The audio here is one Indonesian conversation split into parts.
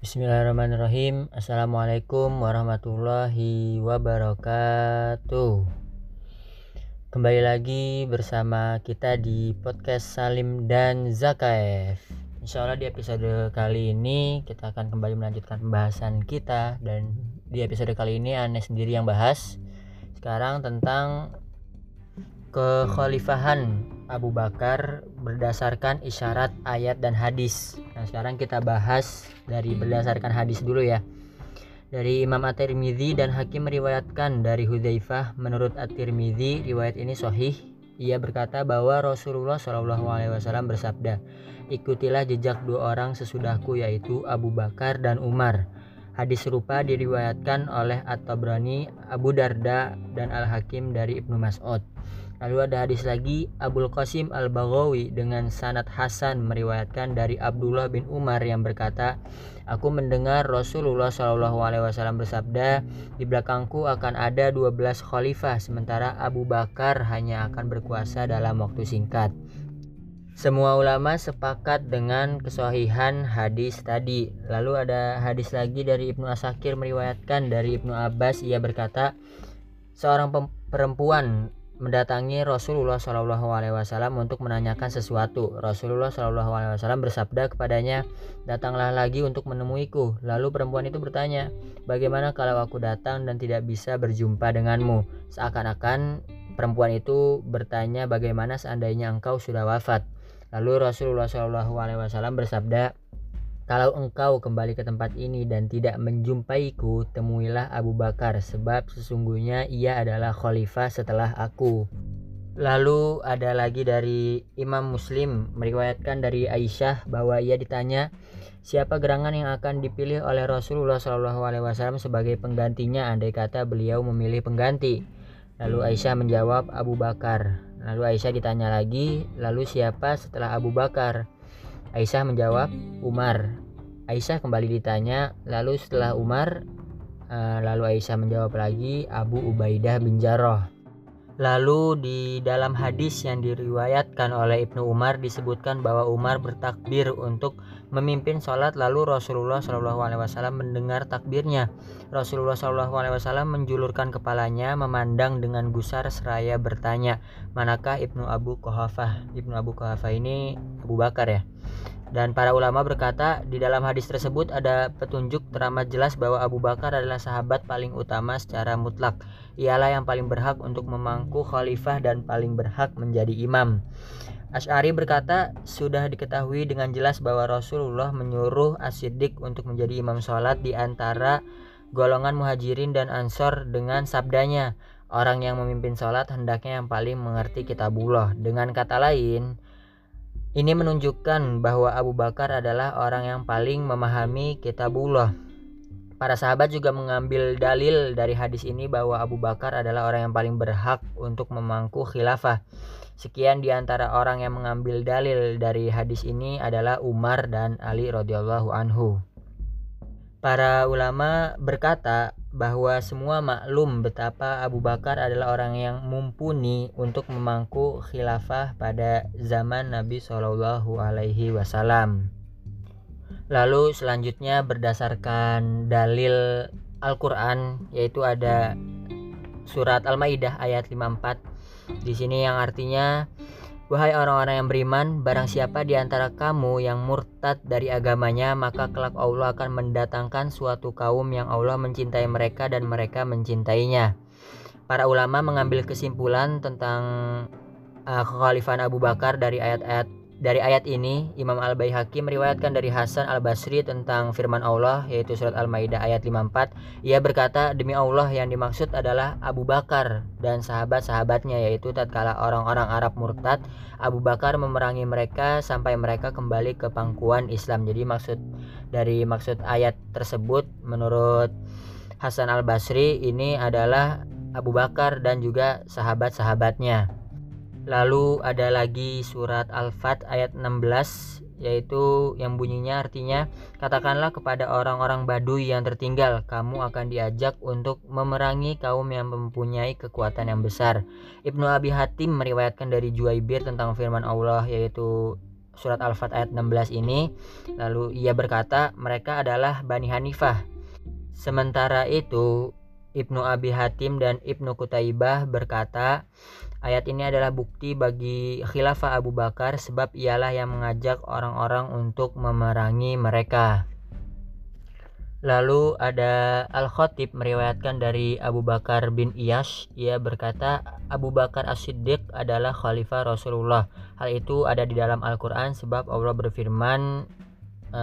Bismillahirrahmanirrahim. Assalamualaikum warahmatullahi wabarakatuh. Kembali lagi bersama kita di podcast Salim dan Zakaev. Insya Allah di episode kali ini kita akan kembali melanjutkan pembahasan kita. Dan di episode kali ini Aneh sendiri yang bahas Sekarang tentang kekhalifahan Abu Bakar berdasarkan isyarat ayat dan hadis. Nah, sekarang kita bahas dari berdasarkan hadis dulu ya. Dari Imam At-Tirmidzi dan Hakim meriwayatkan dari Hudzaifah menurut At-Tirmidzi riwayat ini sahih. Ia berkata bahwa Rasulullah Shallallahu alaihi wasallam bersabda, "Ikutilah jejak dua orang sesudahku yaitu Abu Bakar dan Umar." Hadis serupa diriwayatkan oleh At-Tabrani, Abu Darda, dan Al-Hakim dari Ibnu Mas'ud. Lalu ada hadis lagi Abdul Qasim Al-Baghawi dengan sanad Hasan meriwayatkan dari Abdullah bin Umar yang berkata, Aku mendengar Rasulullah Shallallahu Alaihi Wasallam bersabda, di belakangku akan ada 12 khalifah, sementara Abu Bakar hanya akan berkuasa dalam waktu singkat. Semua ulama sepakat dengan kesohihan hadis tadi. Lalu ada hadis lagi dari Ibnu Asakir meriwayatkan dari Ibnu Abbas ia berkata, seorang perempuan mendatangi Rasulullah Shallallahu Alaihi Wasallam untuk menanyakan sesuatu. Rasulullah Shallallahu Alaihi Wasallam bersabda kepadanya, datanglah lagi untuk menemuiku. Lalu perempuan itu bertanya, bagaimana kalau aku datang dan tidak bisa berjumpa denganmu? Seakan-akan perempuan itu bertanya bagaimana seandainya engkau sudah wafat. Lalu Rasulullah Shallallahu Alaihi Wasallam bersabda, kalau engkau kembali ke tempat ini dan tidak menjumpaiku, temuilah Abu Bakar, sebab sesungguhnya ia adalah khalifah setelah aku. Lalu ada lagi dari Imam Muslim meriwayatkan dari Aisyah bahwa ia ditanya siapa gerangan yang akan dipilih oleh Rasulullah SAW sebagai penggantinya andai kata beliau memilih pengganti. Lalu Aisyah menjawab Abu Bakar. Lalu Aisyah ditanya lagi, lalu siapa setelah Abu Bakar? Aisyah menjawab, Umar. Aisyah kembali ditanya, lalu setelah Umar, uh, lalu Aisyah menjawab lagi, Abu Ubaidah bin Jarrah. Lalu di dalam hadis yang diriwayatkan oleh Ibnu Umar disebutkan bahwa Umar bertakbir untuk memimpin sholat lalu Rasulullah Shallallahu Alaihi Wasallam mendengar takbirnya. Rasulullah Shallallahu Alaihi Wasallam menjulurkan kepalanya memandang dengan gusar seraya bertanya, manakah Ibnu Abu Kohafah? Ibnu Abu Kohafah ini Abu Bakar ya. Dan para ulama berkata di dalam hadis tersebut ada petunjuk teramat jelas bahwa Abu Bakar adalah sahabat paling utama secara mutlak. Ialah yang paling berhak untuk memangku khalifah dan paling berhak menjadi imam. Ash'ari berkata, sudah diketahui dengan jelas bahwa Rasulullah menyuruh As-Siddiq untuk menjadi imam sholat di antara golongan muhajirin dan ansor dengan sabdanya, orang yang memimpin sholat hendaknya yang paling mengerti kitabullah. Dengan kata lain, ini menunjukkan bahwa Abu Bakar adalah orang yang paling memahami kitabullah. Para sahabat juga mengambil dalil dari hadis ini bahwa Abu Bakar adalah orang yang paling berhak untuk memangku khilafah. Sekian di antara orang yang mengambil dalil dari hadis ini adalah Umar dan Ali radhiyallahu anhu. Para ulama berkata bahwa semua maklum betapa Abu Bakar adalah orang yang mumpuni untuk memangku khilafah pada zaman Nabi Shallallahu Alaihi Wasallam. Lalu selanjutnya berdasarkan dalil Al-Quran yaitu ada surat Al-Maidah ayat 54 di sini yang artinya Wahai orang-orang yang beriman, barang siapa di antara kamu yang murtad dari agamanya, maka kelak Allah akan mendatangkan suatu kaum yang Allah mencintai mereka dan mereka mencintainya. Para ulama mengambil kesimpulan tentang uh, kekhalifahan Abu Bakar dari ayat-ayat dari ayat ini, Imam Al-Baihaqi meriwayatkan dari Hasan Al-Basri tentang firman Allah yaitu surat Al-Maidah ayat 54. Ia berkata, "Demi Allah yang dimaksud adalah Abu Bakar dan sahabat-sahabatnya yaitu tatkala orang-orang Arab murtad, Abu Bakar memerangi mereka sampai mereka kembali ke pangkuan Islam." Jadi maksud dari maksud ayat tersebut menurut Hasan Al-Basri ini adalah Abu Bakar dan juga sahabat-sahabatnya. Lalu ada lagi surat Al-Fat ayat 16 yaitu yang bunyinya artinya katakanlah kepada orang-orang Baduy yang tertinggal kamu akan diajak untuk memerangi kaum yang mempunyai kekuatan yang besar. Ibnu Abi Hatim meriwayatkan dari Juaibir tentang firman Allah yaitu surat Al-Fat ayat 16 ini lalu ia berkata mereka adalah Bani Hanifah sementara itu Ibnu Abi Hatim dan Ibnu Kutaibah berkata ayat ini adalah bukti bagi khilafah Abu Bakar sebab ialah yang mengajak orang-orang untuk memerangi mereka Lalu ada Al-Khatib meriwayatkan dari Abu Bakar bin Iyash. Ia berkata, Abu Bakar As-Siddiq adalah khalifah Rasulullah. Hal itu ada di dalam Al-Quran sebab Allah berfirman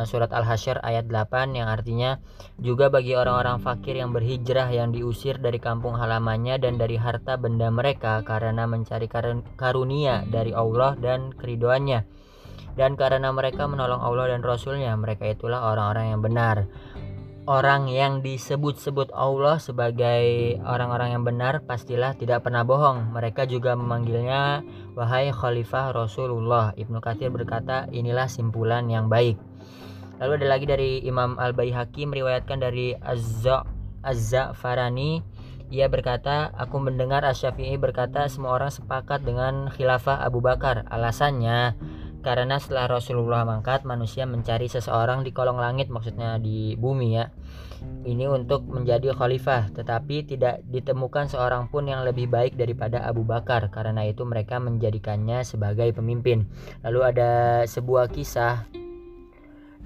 surat Al-Hasyr ayat 8 yang artinya juga bagi orang-orang fakir yang berhijrah yang diusir dari kampung halamannya dan dari harta benda mereka karena mencari karunia dari Allah dan keridoannya. Dan karena mereka menolong Allah dan Rasulnya mereka itulah orang-orang yang benar orang yang disebut-sebut Allah sebagai orang-orang yang benar pastilah tidak pernah bohong. Mereka juga memanggilnya wahai khalifah Rasulullah. Ibnu Katsir berkata, inilah simpulan yang baik. Lalu ada lagi dari Imam Al-Baihaqi meriwayatkan dari Azza Azza Farani ia berkata, aku mendengar Asy-Syafi'i berkata semua orang sepakat dengan khilafah Abu Bakar. Alasannya karena setelah Rasulullah mangkat manusia mencari seseorang di kolong langit maksudnya di bumi ya. Ini untuk menjadi khalifah tetapi tidak ditemukan seorang pun yang lebih baik daripada Abu Bakar. Karena itu mereka menjadikannya sebagai pemimpin. Lalu ada sebuah kisah.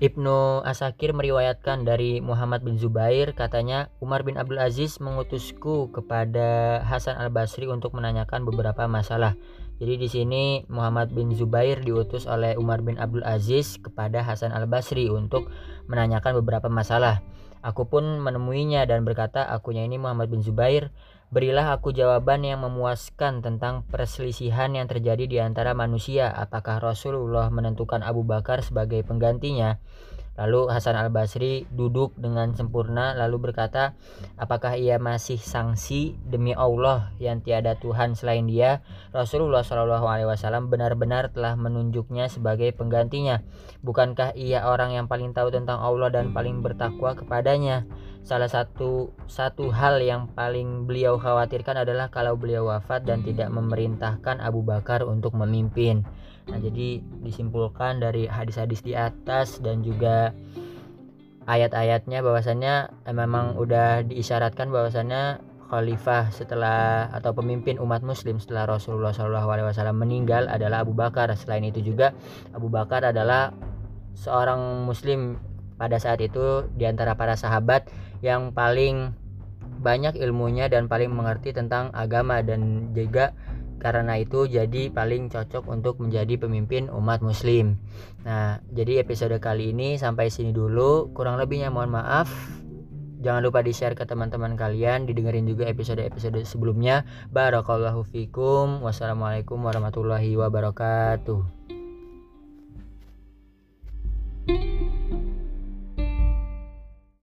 Ibnu Asakir meriwayatkan dari Muhammad bin Zubair katanya Umar bin Abdul Aziz mengutusku kepada Hasan al-Basri untuk menanyakan beberapa masalah jadi di sini Muhammad bin Zubair diutus oleh Umar bin Abdul Aziz kepada Hasan Al-Basri untuk menanyakan beberapa masalah. Aku pun menemuinya dan berkata, akunya ini Muhammad bin Zubair, berilah aku jawaban yang memuaskan tentang perselisihan yang terjadi di antara manusia. Apakah Rasulullah menentukan Abu Bakar sebagai penggantinya? Lalu Hasan al-Basri duduk dengan sempurna lalu berkata, apakah ia masih sangsi demi Allah yang tiada Tuhan selain dia? Rasulullah Shallallahu Alaihi Wasallam benar-benar telah menunjuknya sebagai penggantinya. Bukankah ia orang yang paling tahu tentang Allah dan paling bertakwa kepadanya? Salah satu satu hal yang paling beliau khawatirkan adalah kalau beliau wafat dan tidak memerintahkan Abu Bakar untuk memimpin. Nah, jadi disimpulkan dari hadis-hadis di atas dan juga ayat-ayatnya bahwasannya eh, memang udah diisyaratkan bahwasannya khalifah setelah atau pemimpin umat muslim setelah Rasulullah SAW meninggal adalah Abu Bakar. Selain itu juga Abu Bakar adalah seorang muslim pada saat itu di antara para sahabat yang paling banyak ilmunya dan paling mengerti tentang agama dan juga karena itu jadi paling cocok untuk menjadi pemimpin umat muslim. Nah jadi episode kali ini sampai sini dulu. Kurang lebihnya mohon maaf. Jangan lupa di share ke teman-teman kalian. Didengerin juga episode-episode sebelumnya. Barakallahu fikum. Wassalamualaikum warahmatullahi wabarakatuh